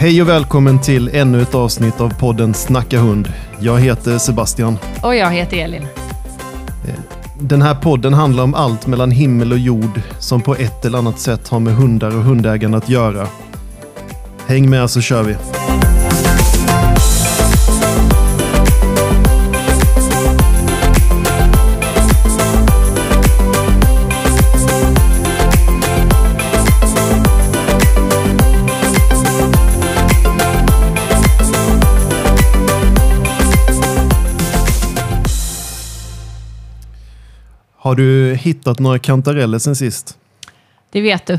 Hej och välkommen till ännu ett avsnitt av podden Snacka hund. Jag heter Sebastian. Och jag heter Elin. Den här podden handlar om allt mellan himmel och jord som på ett eller annat sätt har med hundar och hundägande att göra. Häng med så kör vi. Har du hittat några kantareller sen sist? Det vet du.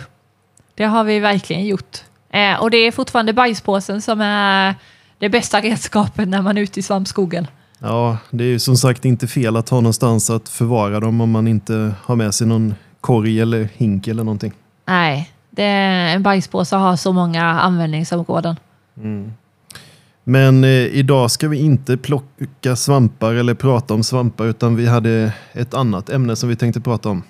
Det har vi verkligen gjort. Eh, och det är fortfarande bajspåsen som är det bästa redskapet när man är ute i svampskogen. Ja, det är ju som sagt inte fel att ha någonstans att förvara dem om man inte har med sig någon korg eller hink eller någonting. Nej, det, en bajspåse har så många användningsområden. Men eh, idag ska vi inte plocka svampar eller prata om svampar utan vi hade ett annat ämne som vi tänkte prata om.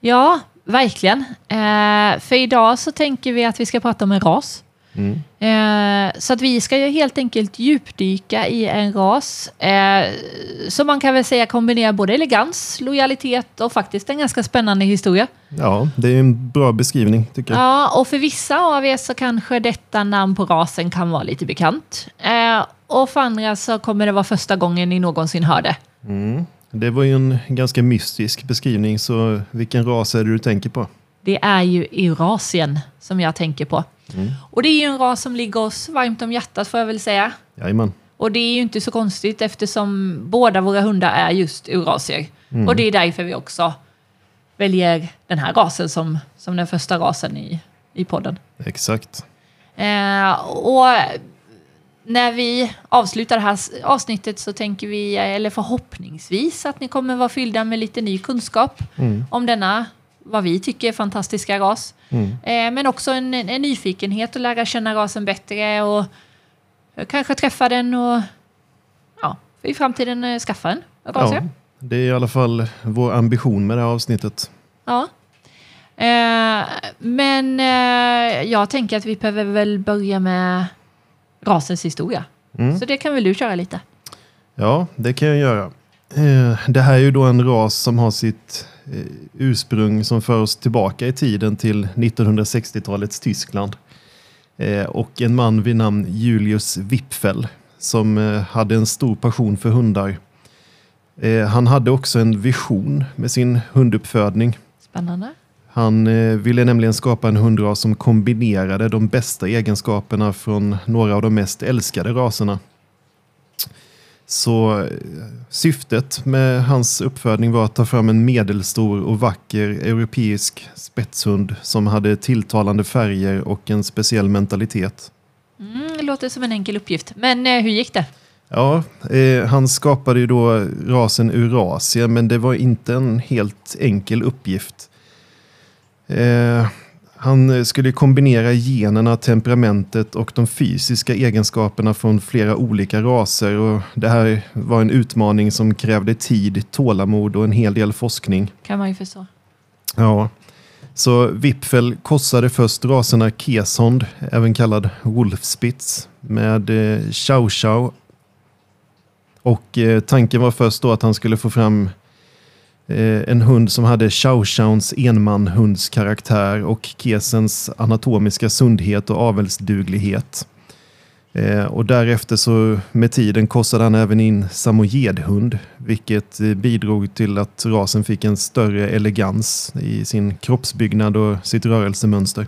Ja, verkligen. Eh, för idag så tänker vi att vi ska prata om en ras. Mm. Eh, så att vi ska ju helt enkelt djupdyka i en ras eh, som man kan väl säga kombinerar både elegans, lojalitet och faktiskt en ganska spännande historia. Ja, det är en bra beskrivning tycker jag. Ja, och för vissa av er så kanske detta namn på rasen kan vara lite bekant. Eh, och för andra så kommer det vara första gången ni någonsin hör det. Mm. Det var ju en ganska mystisk beskrivning så vilken ras är det du tänker på? Det är ju Eurasien som jag tänker på. Och det är ju en ras som ligger oss varmt om hjärtat får jag väl säga. Jajamän. Och det är ju inte så konstigt eftersom båda våra hundar är just eurasier. Och det är därför vi också väljer den här rasen som, som den första rasen i, i podden. Exakt. Eh, och när vi avslutar det här avsnittet så tänker vi, eller förhoppningsvis, att ni kommer vara fyllda med lite ny kunskap om denna, vad vi tycker är fantastiska ras. Mm. Eh, men också en, en nyfikenhet att lära känna rasen bättre och kanske träffa den och ja, i framtiden eh, skaffa en ras. Ja, det är i alla fall vår ambition med det här avsnittet. Ja. Eh, men eh, jag tänker att vi behöver väl börja med rasens historia. Mm. Så det kan väl du köra lite? Ja, det kan jag göra. Eh, Det här är ju då en ras som har sitt eh, ursprung som för oss tillbaka i tiden till 1960-talets Tyskland. Eh, Och en man vid namn Julius Wipfel som hade en stor passion för hundar. Han hade också en vision med sin hunduppfödning. Spännande. Han ville nämligen skapa en hundras som kombinerade de bästa egenskaperna från några av de mest älskade raserna. Så eh, syftet med hans uppfödning var att ta fram en medelstor och vacker europeisk spetshund som hade tilltalande färger och en speciell mentalitet. Mm, det låter som en enkel uppgift. Men eh, hur gick det? Ja, eh, han skapade ju då rasen Eurasia, men det var inte en helt enkel uppgift. Eh, han skulle kombinera generna, temperamentet och de fysiska egenskaperna från flera olika raser. Och det här var en utmaning som krävde tid, tålamod och en hel del forskning. Kan man ju förstå. Ja. Så Wipfel korsade först raserna Keshond, även kallad Wolfspitz, med eh, Chow Chow. Och eh, tanken var först då att han skulle få fram eh, Eh, en hund som hade Chow Chows enmanhundskaraktär och Kesens anatomiska sundhet och avelsduglighet. Eh, och därefter så med tiden korsade han även in samojedhund, vilket eh, bidrog till att rasen fick en större elegans i sin kroppsbyggnad och sitt rörelsemönster.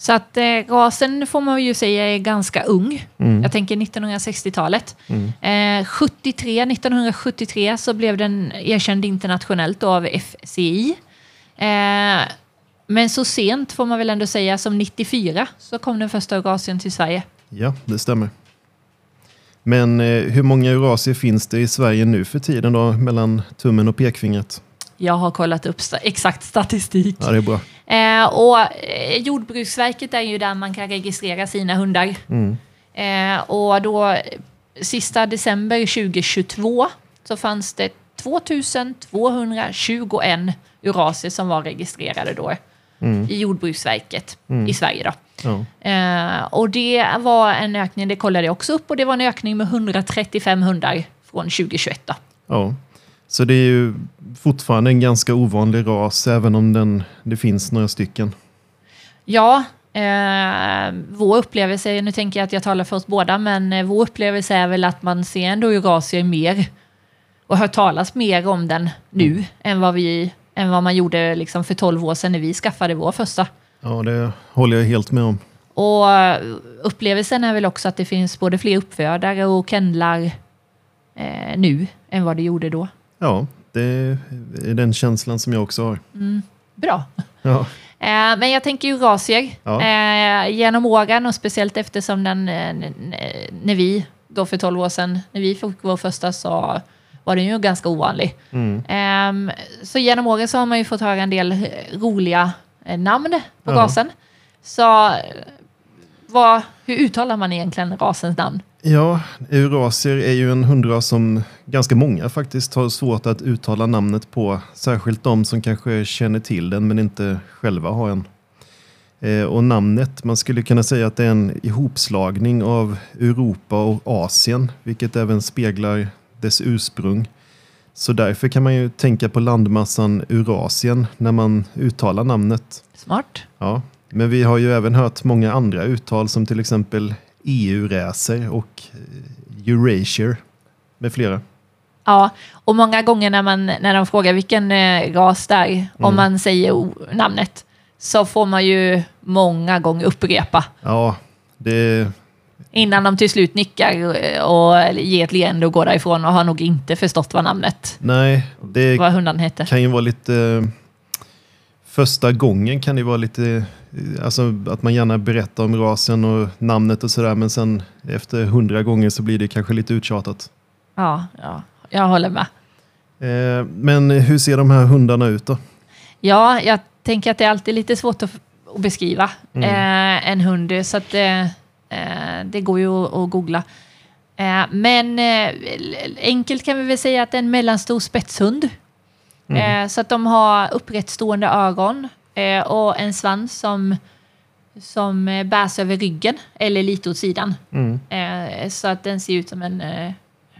Så att eh, rasen får man ju säga är ganska ung. Mm. Jag tänker 1960-talet. Mm. Eh, 73, 1973 så blev den erkänd internationellt av FCI. Eh, men så sent får man väl ändå säga som 94 så kom den första Eurasien till Sverige. Ja, det stämmer. Men eh, hur många eurasier finns det i Sverige nu för tiden då, mellan tummen och pekfingret? Jag har kollat upp sta- exakt statistik. Ja, det är bra. Eh, och eh, Jordbruksverket är ju där man kan registrera sina hundar. Mm. Eh, och då eh, sista december 2022 så fanns det 2221 Eurasier som var registrerade då. i Jordbruksverket i Sverige. Då. Ja. Eh, och det var en ökning, det kollade jag också upp, och det var en ökning med 135 hundar från 2021. Då. ja. Så det är ju fortfarande en ganska ovanlig ras, även om den, det finns några stycken. Ja, eh, vår upplevelse, nu tänker jag att jag talar för oss båda, men eh, vår upplevelse är väl att man ser ändå Eurasier mer och hör talas mer om den nu än, vad vi, än vad man gjorde liksom för 12 år sedan när vi skaffade vår första. Ja, det håller jag helt med om. Och eh, upplevelsen är väl också att det finns både fler uppfödare och kennlar eh, nu än vad det gjorde då. Ja, det är den känslan som jag också har. Bra. Ja, Eh, men jag tänker Eurasier. Ja. Eh, genom åren och speciellt eftersom den, eh, när vi, då för 12 år sedan, när vi fick vår första så var den ju ganska ovanlig. mm. Ehm, så genom åren så har man ju fått höra en del roliga namn på Ja. rasen. Så vad, hur uttalar man egentligen rasens namn? Ja eurasier är ju en hundras som ganska många faktiskt har svårt att uttala namnet på. Särskilt de som kanske känner till den men inte själva har en. Eh, och namnet, man skulle kunna säga att det är en ihopslagning av Europa och Asien, vilket även speglar dess ursprung. Så därför kan man ju tänka på landmassan Eurasien när man uttalar namnet. Smart. Ja, men vi har ju även hört många andra uttal som till exempel EU-racer och eh, Eurasier med flera. Ja, och många gånger när, man, när de frågar vilken eh, ras det är, om man säger namnet, så får man ju många gånger upprepa Ja, det, innan de till slut nickar eh, och ger ett leende och går därifrån och har nog inte förstått vad namnet, nej, det vad hundan heter. kan ju vara lite... Första gången kan det vara lite... eh, Alltså att man gärna berättar om rasen och namnet och sådär men sen efter hundra gånger så blir det kanske lite uttjatat. Ja, ja, jag håller med. Eh, men hur ser de här hundarna ut då? Ja, jag tänker att det är alltid lite svårt att, att beskriva eh, en hund, så att eh, det går ju att, att googla. Men enkelt kan vi väl säga att det är en mellanstor spetshund. Eh, så att de har upprättstående ögon eh, och en svans som, som eh, bärs över ryggen eller lite åt sidan. Mm. Eh, så att den ser ut som en eh,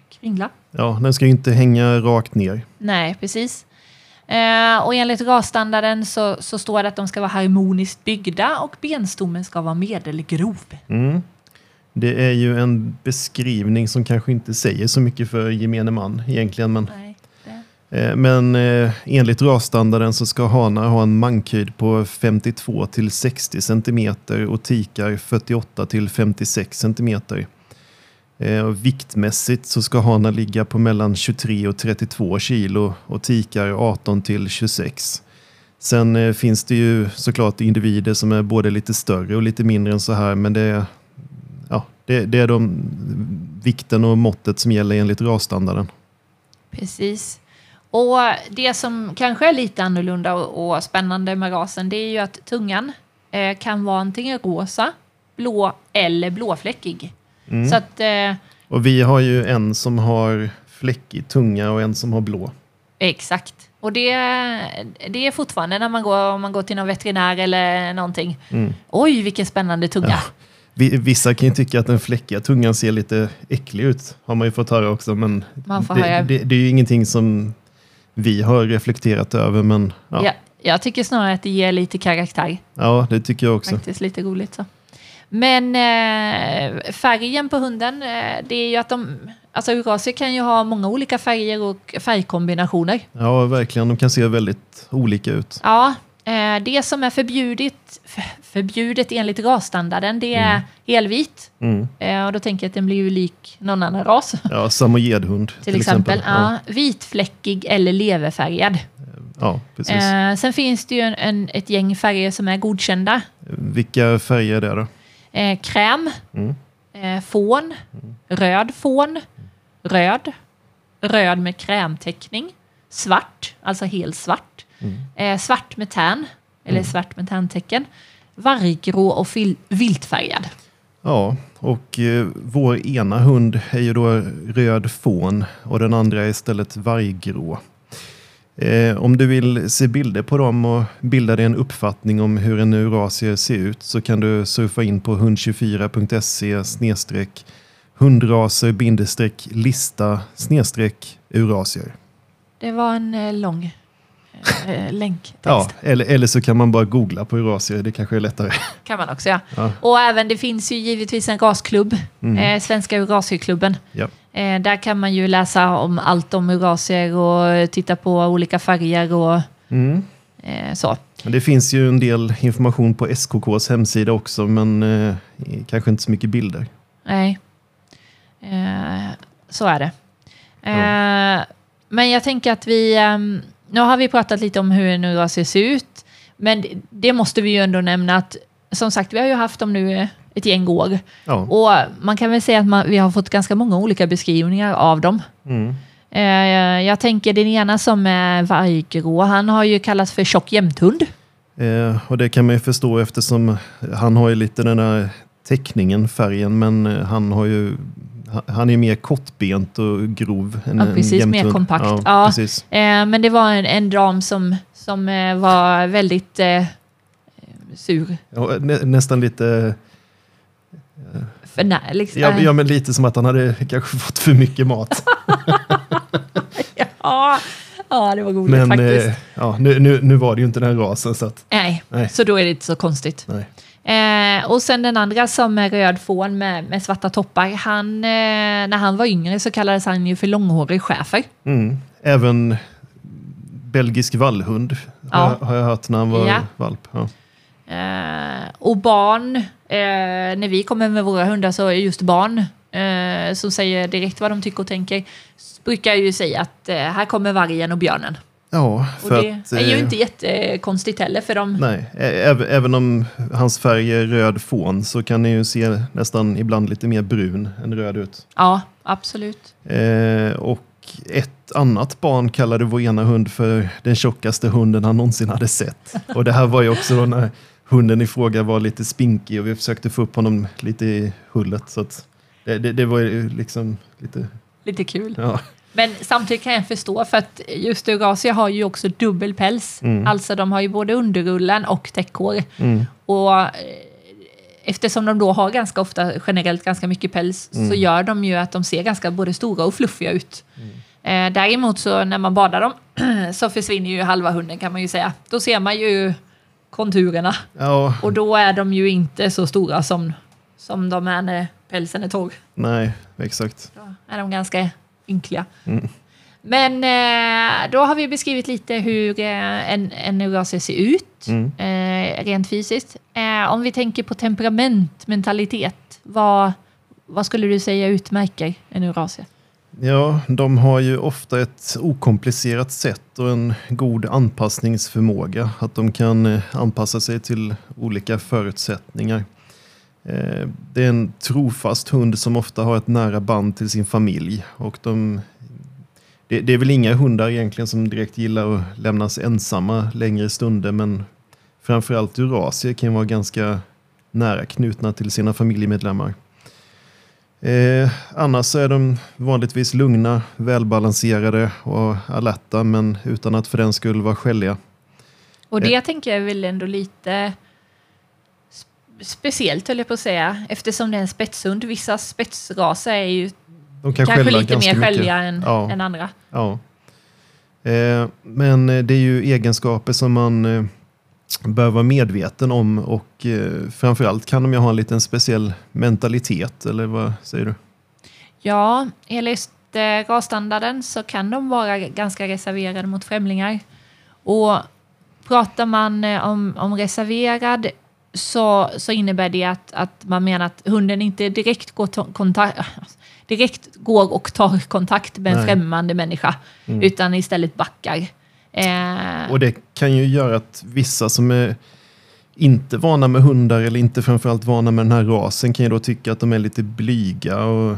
kringla. Ja, den ska ju inte hänga rakt ner. Nej, precis. Eh, och enligt rasstandarden så, så står det att de ska vara harmoniskt byggda och benstommen ska vara medelgrov. Mm. Det är ju en beskrivning som kanske inte säger så mycket för gemene man egentligen. Men, Nej, Eh, men eh, enligt rasstandarden så ska hanar ha en mankhöjd på 52 till 60 cm och tikar 48 till 56 cm. Eh, och viktmässigt så ska hanar ligga på mellan 23 och 32 kilo och tikar 18 till 26. Sen finns det ju såklart individer som är både lite större och lite mindre än så här men det är, ja, det, det är de vikten och måttet som gäller enligt rasstandarden. Precis. Och det som kanske är lite annorlunda och, och spännande med rasen det är ju att tungan eh, kan vara antingen rosa, blå eller blåfläckig. Så att, eh, Och vi har ju en som har fläckig tunga och en som har blå. exakt. Och det, det är fortfarande när man går, om man går till någon veterinär eller någonting. Oj, vilken spännande tunga. Vi- Vissa kan ju tycka att den fläckiga tungan ser lite äcklig ut, har man ju fått höra också. Men det, det, det är ju ingenting som vi har reflekterat över. Men ja, Ja, jag tycker snarare att det ger lite karaktär. ja det tycker jag också. Faktiskt lite roligt så. Men eh, färgen på hunden, eh, det är ju att de... Alltså eurasier kan ju ha många olika färger och färgkombinationer. Ja, verkligen. De kan se väldigt olika ut. Ja, det som är förbjudet, för, förbjudet enligt rasstandarden, det är helvit. Mm. Eh, och då tänker jag att den blir ju lik någon annan ras. Ja, samojedhund till, Till exempel. Ja. Ja, vitfläckig eller leverfärgad. ja, precis. Eh, sen finns det ju en, en, ett gäng färger som är godkända. Vilka färger är det då? Eh, kräm, Mm. eh, fån, röd fån, röd, röd med krämteckning, svart, alltså helt svart, eh, svart med tärn, eller svart med tärntecken, varggrå och viltfärgad. Ja, och eh, vår ena hund är ju då röd fån och den andra är istället varggrå. Eh, om du vill se bilder på dem och bilda dig en uppfattning om hur en eurasier ser ut så kan du surfa in på hund24.se snedstreck hundraser lista snedstreck eurasier. Det var en eh, lång eh, länk. Ja, eller, eller så kan man bara googla på eurasier, det kanske är lättare. kan man också ja. Ja. Och även det finns ju givetvis en rasklubb, Mm. eh, Svenska Eurasierklubben. Ja. Eh, där kan man ju läsa om allt om eurasier och titta på olika färger och Mm. eh, så. Det finns ju en del information på SKKs hemsida också, men eh, kanske inte så mycket bilder. Nej, eh, så är det. Eh, Men jag tänker att vi... nu har vi pratat lite om hur en eurasier ser ut, men det, det måste vi ju ändå nämna att som sagt, vi har ju haft dem nu ett gäng år. Ja. Och man kan väl säga att man, vi har fått ganska många olika beskrivningar av dem. Mm. Eh, jag tänker den ena som är varggrå, han har ju kallats för tjock jämthund. Eh, och det kan man ju förstå eftersom han har ju lite den där teckningen, färgen, men eh, han har ju han- är mer kortbent och grov. Än Ja, en precis, mer jämthund. kompakt. Ja, Ja. Precis. Eh, men det var en, en dam som, som eh, var väldigt eh, sur. Ja, nä, nästan lite, För när, liksom. ja, ja, men lite som att han hade kanske fått för mycket mat. ja, ja, det var roligt men faktiskt. eh, ja, nu, nu, nu var det ju inte den här rasen så att, Nej, nej. så då är det inte så konstigt. nej. Eh, och sen den andra som är röd fån med, med svarta toppar. Han, eh, när han var yngre så kallades han ju för långhårig schäfer. Mm. Även belgisk vallhund Ja. har, jag- har jag hört när han var Ja. valp. Ja. Eh, och barn, eh, när vi kommer med våra hundar så är just barn eh, som säger direkt vad de tycker och tänker. Brukar ju säga att eh, här kommer vargen och björnen. Ja, Och för det att, är ju eh, inte jättekonstigt heller för de... Nej, även, om hans färg är röd fån så kan den ju se nästan ibland lite mer brun än röd ut. Ja, absolut. Eh, och ett annat barn kallade vår ena hund för den tjockaste hunden han någonsin hade sett. Och det här var ju också då när hunden i fråga var lite spinkig och vi försökte få upp honom lite i hullet. Så det, det, det var ju liksom lite... Lite kul. Ja. Men samtidigt kan jag förstå för att just Eurasia har ju också dubbel päls. Mm. Alltså de har ju både underrullen och täckhår. Mm. Och eh, eftersom de då har ganska ofta generellt ganska mycket päls så gör de ju att de ser ganska både stora och fluffiga ut. Eh, däremot så när man badar dem så försvinner ju halva hunden kan man ju säga. Då ser man ju konturerna ja, och då är de ju inte så stora som, som de är när pälsen är torr. nej, exakt. Då är de ganska ynkliga. Mm. Men eh, då har vi beskrivit lite hur eh, en, en eurasier ser ut Mm. eh, rent fysiskt. Om vi tänker på temperament, mentalitet, vad, vad skulle du säga utmärker en eurasier? Ja, de har ju ofta ett okomplicerat sätt och en god anpassningsförmåga. Att de kan anpassa sig till olika förutsättningar. Eh, Det är en trofast hund som ofta har ett nära band till sin familj. Och de, det, det är väl inga hundar egentligen som direkt gillar att lämnas ensamma längre stunder men framförallt eurasier kan vara ganska nära knutna till sina familjemedlemmar. Eh, annars är de vanligtvis lugna, välbalanserade och alerta men utan att för den skull vara skälliga. Och det tänker jag är väl ändå lite speciellt höll jag på att säga, eftersom det är en spetshund. Vissa spetsraser är ju De kan kanske lite mer skälliga än, Ja. än andra. Ja. Eh, men eh, det är ju egenskaper som man eh, bör vara medveten om och eh, framförallt kan de ju ha en liten speciell mentalitet, eller vad säger du? Ja, enligt eh, rasstandarden så kan de vara ganska reserverade mot främlingar. Och pratar man eh, om, om reserverad så, så innebär det att, att man menar att hunden inte direkt går, kontakt, direkt går och tar kontakt med en Nej. främmande människa, Mm. utan istället backar. Eh, Och det kan ju göra att vissa som är inte vana med hundar eller inte framförallt vana med den här rasen kan ju då tycka att de är lite blyga och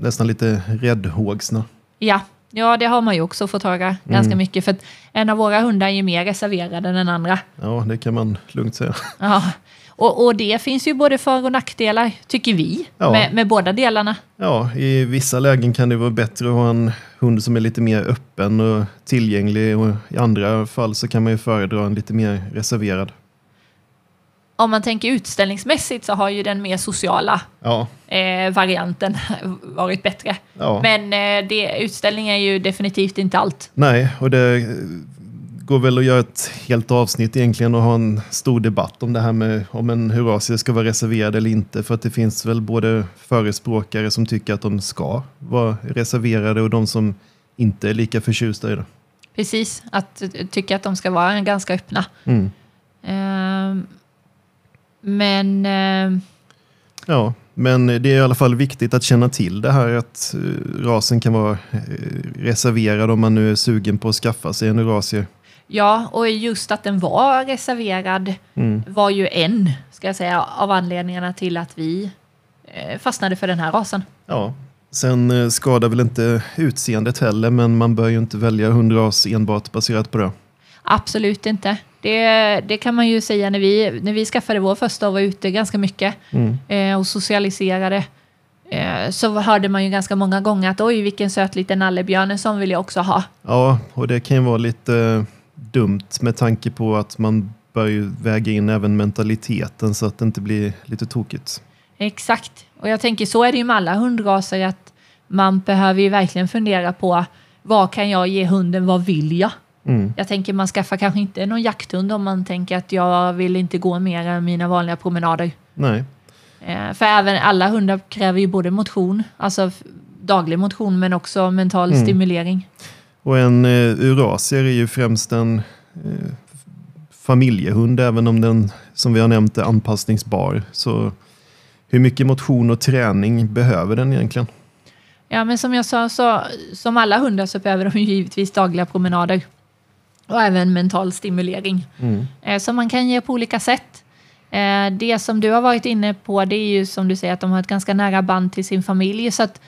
nästan lite räddhågsna. ja, ja, det har man ju också fått höra ganska Mm. mycket, för en av våra hundar är ju mer reserverad än den andra. Ja, det kan man lugnt säga. Ja, Och, och det finns ju både för och nackdelar, tycker vi, Ja. med, med båda delarna. Ja, i vissa lägen kan det vara bättre att ha en hund som är lite mer öppen och tillgänglig och i andra fall så kan man ju föredra en lite mer reserverad. Om man tänker utställningsmässigt så har ju den mer sociala Ja, eh, varianten varit bättre. ja. Men eh, det, utställning är ju definitivt inte allt. Nej, och det går väl att göra ett helt avsnitt egentligen och ha en stor debatt om det här med om en Horasie ska vara reserverad eller inte. För att det finns väl både förespråkare som tycker att de ska vara reserverade och de som inte är lika förtjusta i det. Precis, att eh, tycka att de ska vara ganska öppna. Mm. Ehm, men eh, Ja, men det är i alla fall viktigt att känna till det här att eh, rasen kan vara eh, reserverad om man nu är sugen på att skaffa sig en Eurasie. ja, och just att den var reserverad Mm. var ju en, ska jag säga, av anledningarna till att vi fastnade för den här rasen. Ja, sen skadar väl inte utseendet heller, men man bör ju inte välja hundras enbart baserat på det. Absolut inte. Det, det kan man ju säga när vi, när vi skaffade vår första och var ute ganska mycket Mm. eh, och socialiserade. Eh, så hörde man ju ganska många gånger att oj vilken söt liten nallebjörn, en sån vill jag också ha. Ja, och det kan ju vara lite dumt med tanke på att man bör ju väga in även mentaliteten så att det inte blir lite tokigt. Exakt. Och jag tänker så är det ju med alla hundraser att man behöver ju verkligen fundera på vad kan jag ge hunden, vad vill jag? Mm. Jag tänker man skaffar kanske inte någon jakthund om man tänker att jag vill inte gå mer än mina vanliga promenader. Nej, Eh, för även alla hundar kräver ju både motion, alltså daglig motion men också mental Mm. stimulering. och en eh, Eurasier är ju främst en eh, familjehund, även om den som vi har nämnt är anpassningsbar. Så hur mycket motion och träning behöver den egentligen? Ja men som jag sa, så, som alla hundar så behöver de ju givetvis dagliga promenader. Och även mental stimulering. Mm. eh, som man kan ge på olika sätt. Eh, det som du har varit inne på det är ju som du säger att de har ett ganska nära band till sin familj. Så att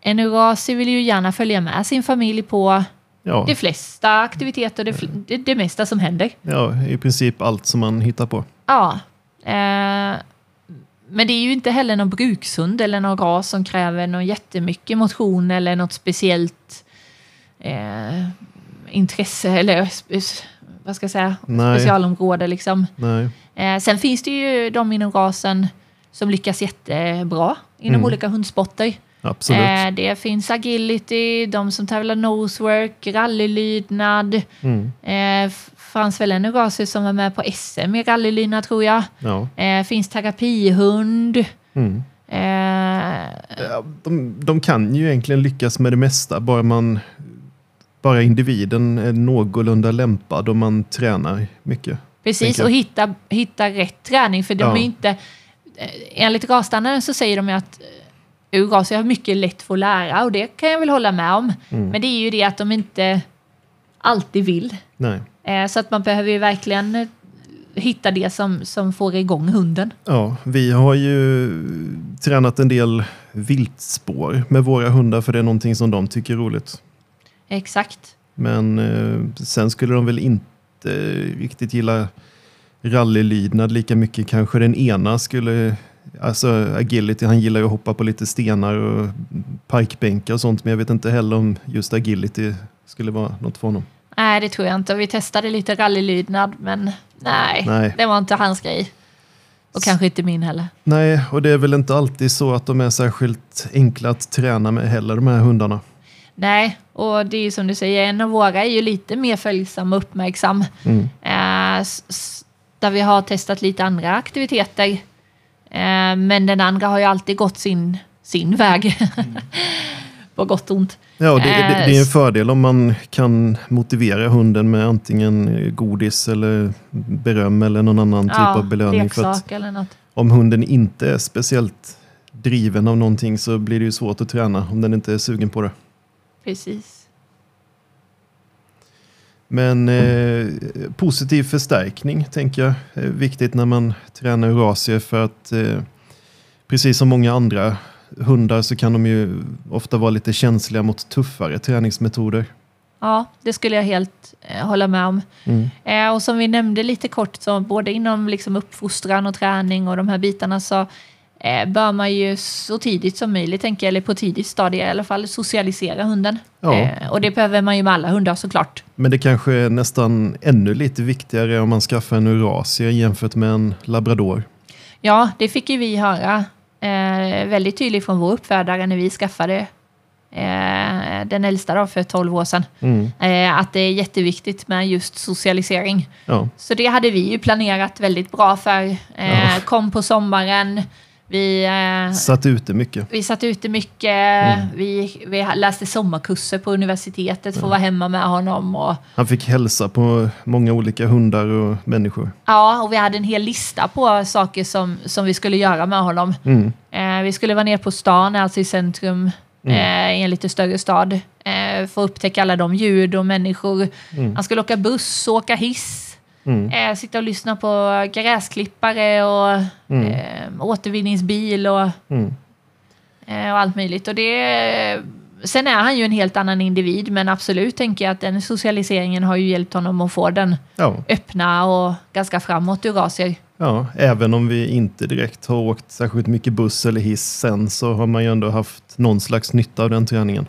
en Eurasi vill ju gärna följa med sin familj på Ja, de flesta aktiviteter, det, fl- det, det mesta som händer. ja, i princip allt som man hittar på. Ja. Eh, men det är ju inte heller någon brukshund eller någon ras som kräver någon jättemycket motion eller något speciellt intresse eller vad ska jag säga, Nej. specialområde liksom. Eh, sen finns det ju de inom rasen som lyckas jättebra inom Mm. olika hundsporter. Eh, det finns agility, de som tävlar nosework, rallylydnad. Mm. Eh, väl en rase som var med på SM i rallylydnad tror jag. Ja. Eh, finns terapihund. Mm. Eh, De, de kan ju egentligen lyckas med det mesta, bara man bara individen är någorlunda lämpad och man tränar mycket. precis, och hitta, hitta rätt träning. För de Ja. är inte... eh, Enligt rasstandarden så säger de ju att eh, urraser har mycket lätt för att lära och det kan jag väl hålla med om. Mm. Men det är ju det att de inte alltid vill. Nej. Eh, Så att man behöver ju verkligen hitta det som, som får igång hunden. Ja, vi har ju tränat en del viltspår med våra hundar för det är någonting som de tycker är roligt. Exakt. Men eh, sen skulle de väl inte riktigt gilla rallylydnad lika mycket. Kanske den ena skulle, alltså agility, han gillar ju att hoppa på lite stenar och parkbänkar och sånt. Men jag vet inte heller om just agility skulle vara något för honom. Nej, det tror jag inte. Vi testade lite rallylydnad, men nej, Nej. det var inte hans grej. Och kanske inte min heller. Nej, och det är väl inte alltid så att de är särskilt enkla att träna med heller, de här hundarna. Nej, och det är ju som du säger, en av våra är ju lite mer följsam och uppmärksam. Mm. Eh, där vi har testat lite andra aktiviteter. Eh, men den andra har ju alltid gått sin, sin väg. På gott och ont. Ja, det, det, det är en Eh, fördel om man kan motivera hunden med antingen godis eller beröm eller någon annan typ av belöning. För att om hunden inte är speciellt driven av någonting så blir det ju svårt att träna om den inte är sugen på det. Precis. Men eh, positiv förstärkning tänker jag är viktigt när man tränar Eurasier för att eh, precis som många andra hundar så kan de ju ofta vara lite känsliga mot tuffare träningsmetoder. Ja, det skulle jag helt eh, hålla med om. Mm. Eh, och som vi nämnde lite kort, så både inom liksom uppfostran och träning och de här bitarna så eh, bör man ju så tidigt som möjligt, tänker jag, eller på tidigt stadie i alla fall, socialisera hunden. Ja. Eh, och det behöver man ju med alla hundar såklart. Men det kanske är nästan ännu lite viktigare om man skaffar en Eurasie jämfört med en labrador. Ja, det fick ju vi höra eh, väldigt tydligt från vår uppfödare när vi skaffade eh, den äldsta då, för 12 år sedan. Mm. Eh, att det är jätteviktigt med just socialisering. Ja. Så det hade vi ju planerat väldigt bra för. Eh, Ja. Kom på sommaren, vi, eh, Satt ute mycket. vi satt ute mycket, Mm. vi, vi läste sommarkurser på universitetet för att vara hemma med honom. Och, Han fick hälsa på många olika hundar och människor. ja, och vi hade en hel lista på saker som, som vi skulle göra med honom. Mm. Eh, vi skulle vara nere på stan, alltså i centrum, Mm. eh, i en lite större stad. Eh, för att upptäcka alla de ljud och människor. Mm. Han skulle åka buss, åka hiss. Mm. Eh, sitta och lyssna på gräsklippare och Mm. eh, återvinningsbil och, Mm. eh, och allt möjligt. Och det, sen är han ju en helt annan individ, men absolut tänker jag att den socialiseringen har ju hjälpt honom att få den Ja. öppna och ganska framåt Eurasier. ja, även om vi inte direkt har åkt särskilt mycket buss eller hiss sen så har man ju ändå haft någon slags nytta av den träningen.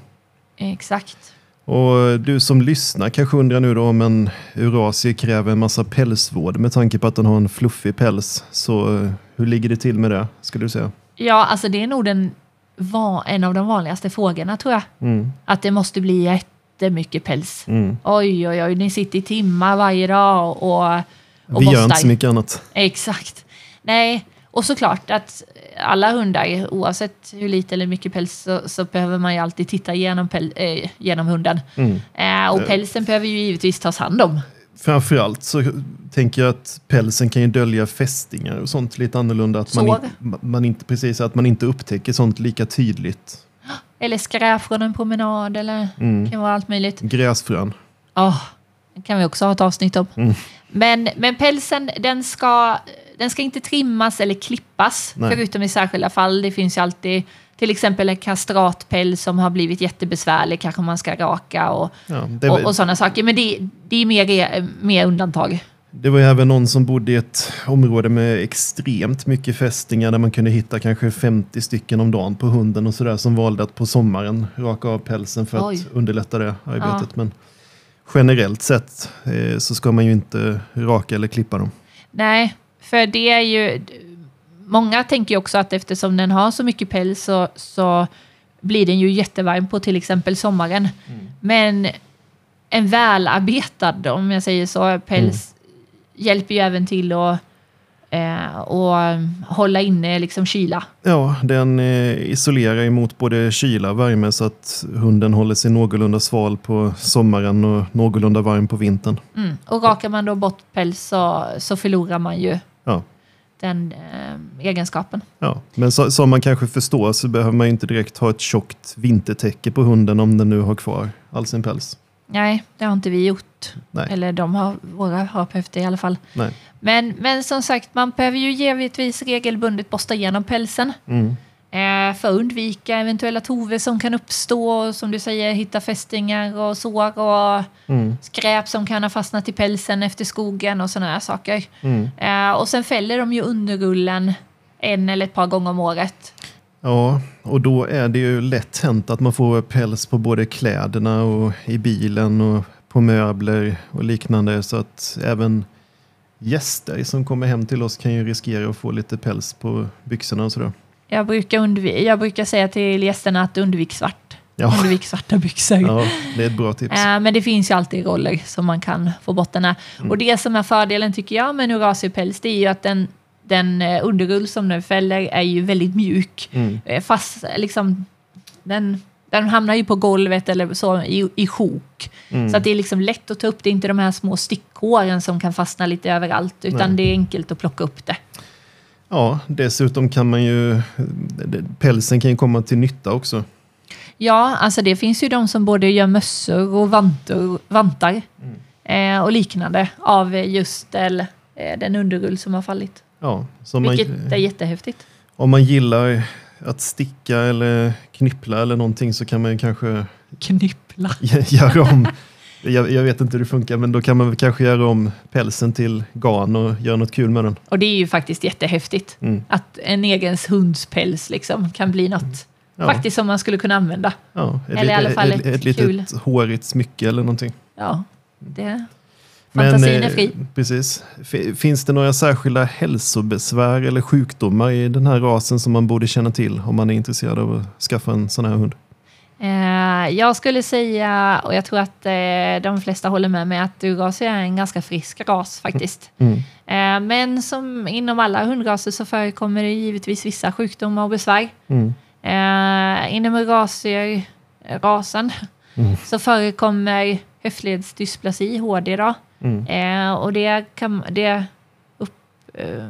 Exakt. Och du som lyssnar kanske undrar nu då om en Eurasie kräver en massa pälsvård med tanke på att den har en fluffig päls. Så eh, hur ligger det till med det, skulle du säga? Ja, alltså det är nog den, en av de vanligaste frågorna tror jag. Mm. Att det måste bli jättemycket päls. Mm. Oj, oj, oj, ni sitter i timmar varje dag och, och Vi gör inte så mycket annat. Exakt. Nej, och såklart att alla hundar, oavsett hur lite eller mycket päls, så, så behöver man ju alltid titta genom, päl, eh, genom hunden. Mm. Eh, och pälsen behöver ju givetvis tas hand om. Framförallt så tänker jag att pälsen kan ju dölja fästingar och sånt lite annorlunda. Att man, Sår. man inte, precis, att man inte upptäcker sånt lika tydligt. Eller skräp från en promenad, eller Mm. kan vara allt möjligt. Gräsfrön. Ja, det kan vi också ha ett avsnitt om. Mm. Men, men pälsen, den ska, den ska inte trimmas eller klippas, Nej. förutom i särskilda fall. Det finns ju alltid till exempel en kastratpäls som har blivit jättebesvärlig, kanske man ska raka och, Ja, det, och, och sådana saker. Men det, det är mer, mer undantag. det var ju även någon som bodde i ett område med extremt mycket fästingar där man kunde hitta kanske 50 stycken om dagen på hunden och sådär som valde att på sommaren raka av pälsen för Oj. att underlätta det arbetet. Men generellt sett eh, så ska man ju inte raka eller klippa dem. Nej, för det är ju... Många tänker ju också att eftersom den har så mycket päls så, så blir den ju jättevarm på till exempel sommaren. Men en välarbetad, om jag säger så, päls hjälper ju även till att eh, och hålla inne liksom kyla. Ja, den eh, isolerar emot både kyla och värme så att hunden håller sig någorlunda sval på sommaren och någorlunda varm på vintern. Mm. Och rakar man då bort päls så, så förlorar man ju. Den eh, egenskapen. Ja, men så, som man kanske förstår så behöver man ju inte direkt ha ett tjockt vintertäcke på hunden om den nu har kvar all sin päls. Nej, det har inte vi gjort. Nej. Eller de har, våra har behövt det i alla fall. Nej. Men, men som sagt, man behöver ju givetvis regelbundet borsta igenom pälsen. Mm. Eh, för att undvika eventuella tover som kan uppstå. Och som du säger, hitta fästingar och sår och Mm. skräp som kan ha fastnat i pälsen efter skogen och sådana här saker. Mm. Eh, och sen fäller de ju underrullen en eller ett par gånger om året. Ja, och då är det ju lätt hänt att man får päls på både kläderna och i bilen och på möbler och liknande. Så att även gäster som kommer hem till oss kan ju riskera att få lite päls på byxorna och sådär. Jag brukar, undvi- jag brukar säga till gästerna att undvik svart. Ja, Undvik svarta byxor. ja det är ett bra tips. Eh, Men det finns ju alltid roller som man kan få bort den här. Mm. Och det som är fördelen tycker jag med en Eurasiepäls det är ju att den, den eh, underrull som den fäller är ju väldigt mjuk. Mm. Eh, Fast liksom den, den hamnar ju på golvet eller så i, i sjok. Mm. Så att det är liksom lätt att ta upp. Det är inte de här små stickhåren som kan fastna lite överallt. Utan Nej. det är enkelt att plocka upp det. Ja, dessutom kan man ju, pälsen kan ju komma till nytta också. Ja, alltså det finns ju de som både gör mössor och vantor, vantar Mm. eh, och liknande av just eh, den underrull som har fallit. Ja, man, Vilket är jättehäftigt. om man gillar att sticka eller knippla eller någonting så kan man kanske Knyppla. göra om Jag, jag vet inte hur det funkar, men då kan man väl kanske göra om pälsen till garn och göra något kul med den. Och det är ju faktiskt jättehäftigt. Mm. Att en egen hundspäls liksom kan bli något Ja. faktiskt som man skulle kunna använda. Ja, ett, Eller i alla fall ett, ett ett, kul. litet hårigt smycke eller någonting. Ja, det... Fantasin eh, är fri. Precis. Finns det några särskilda hälsobesvär eller sjukdomar i den här rasen som man borde känna till om man är intresserad av att skaffa en sån här hund? Eh, jag skulle säga, och jag tror att eh, de flesta håller med mig, att Durgaser är en ganska frisk ras faktiskt. Mm. Eh, men som inom alla hundraser så förekommer det givetvis vissa sjukdomar och besvär. Mm. Inom Eurasier-rasen Mm. så förekommer höftledsdysplasi, HD då. Mm. Och det, kan, det upp,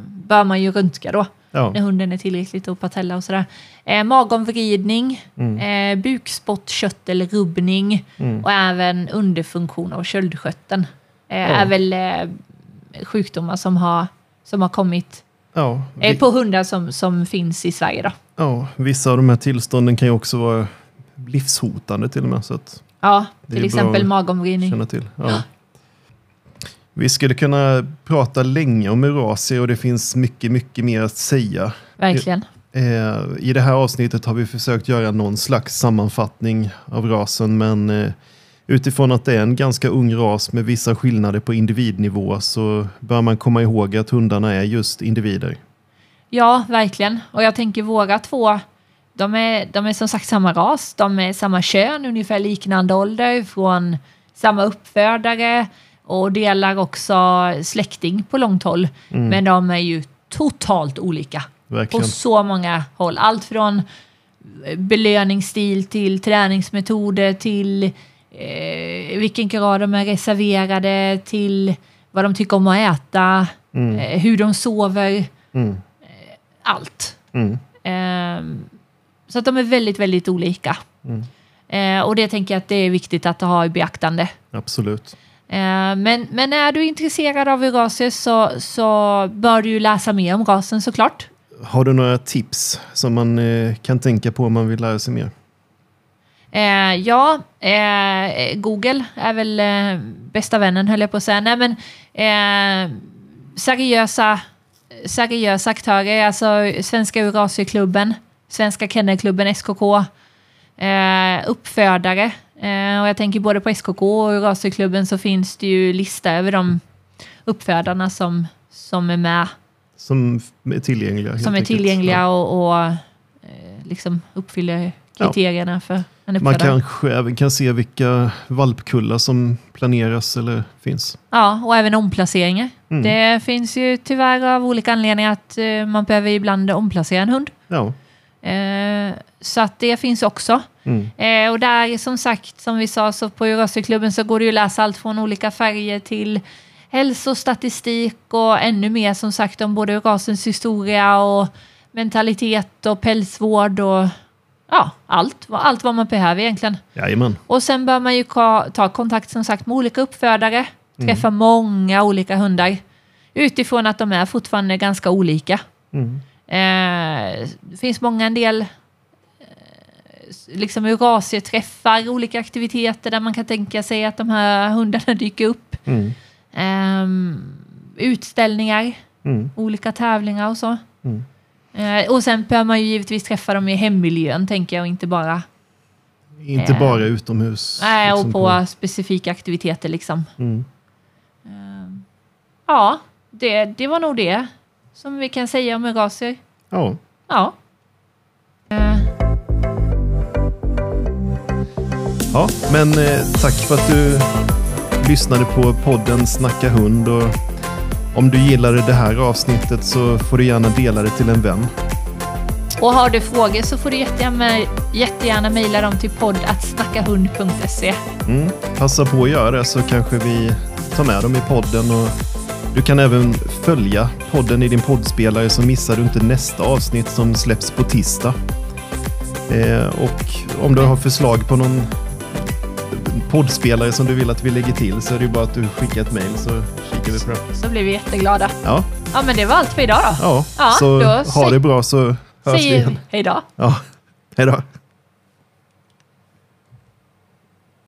bör man ju röntga då, Ja. när hunden är tillräckligt och patella och sådär. Eh, magomvridning, Mm. eh, bukspottkörtelrubbning Mm. och även underfunktion av köldskörteln. Eh, Ja. är väl eh, sjukdomar som har, som har kommit Ja. eh, Vi, på hundar som, som finns i Sverige. Då. ja, vissa av de här tillstånden kan ju också vara livshotande till och med. Så att Ja, till exempel magomvridning. känna till. Ja. Vi skulle kunna prata länge om Eurasia och det finns mycket, mycket mer att säga. Verkligen. Eh, I det här avsnittet har vi försökt göra någon slags sammanfattning av rasen, men eh, utifrån att det är en ganska ung ras med vissa skillnader på individnivå så bör man komma ihåg att hundarna är just individer. Ja, verkligen. Och jag tänker våra två, de är, de är som sagt samma ras, de är samma kön, ungefär liknande ålder, från samma uppfödare och delar också släkting på långt håll. Mm. Men de är ju totalt olika på Verkligen. så många håll. Allt från belöningsstil till träningsmetoder till eh, vilken grad de är reserverade till vad de tycker om att äta, Mm. eh, hur de sover, Mm. allt. Mm. Ehm, så att de är väldigt, väldigt olika. Mm. Eh, och det tänker jag att det är viktigt att ha i beaktande. Absolut. Eh, men, men är du intresserad av Eurasier så, så bör du ju läsa mer om rasen såklart. Har du några tips som man eh, kan tänka på om man vill lära sig mer? Eh, ja, eh, Google är väl eh, bästa vännen höll jag på att säga. Nej, men eh, seriösa, seriösa aktörer, alltså Svenska Eurasierklubben, Svenska Kennelklubben, SKK, uppfödare. Eh, och jag tänker både på SKK och Eurasierklubben så finns det ju lista över de uppfödarna som, som är med, Som är tillgängliga? som är enkelt. tillgängliga Ja. och, och eh, liksom uppfyller kriterierna för en uppfödare. Man kanske även kan se vilka valpkullar som planeras eller finns. Ja, och även omplaceringar. Mm. Det finns ju tyvärr av olika anledningar att eh, man behöver ibland omplacera en hund. Ja. Eh, så att det finns också. Mm. Eh, och där som sagt, som vi sa, så på Eurasierklubben så går det ju att läsa allt från olika färger till hälsostatistik och ännu mer som sagt om både rasens historia och mentalitet och pälsvård och ja, allt, allt vad man behöver egentligen. Jajamän. Och sen bör man ju ta kontakt som sagt med olika uppfödare, träffa många olika hundar utifrån att de är fortfarande ganska olika. Mm. Eh, det finns många en del eh, liksom Eurasier-träffar, olika aktiviteter där man kan tänka sig att de här hundarna dyker upp. Mm. Ehm, utställningar, Mm. olika tävlingar och så. Mm. Eh, och sen bör man ju givetvis träffa dem i hemmiljön, tänker jag, och inte bara Inte Eh. bara utomhus. nej, och liksom på specifika aktiviteter liksom. Ehm, ja, det, det var nog det som vi kan säga om Eurasier. Ja. Ja. Ja, men eh, tack för att du lyssnade på podden Snacka hund. Och om du gillade det här avsnittet så får du gärna dela det till en vän. Och har du frågor så får du jättegärna, jättegärna mejla dem till poddatsnackahund.se. Mm. Passa på att göra det så kanske vi tar med dem i podden. Och du kan även följa podden i din poddspelare så missar du inte nästa avsnitt som släpps på tisdag. Eh, och om du har förslag på någon poddspelare som du vill att vi lägger till så är det bara att du skickar ett mejl så kikar vi på det. Så blir vi jätteglada. Ja, Ja, men det var allt för idag då. ja. Ja, så ha det bra så hörs vi igen. hej då. Ja, hej då.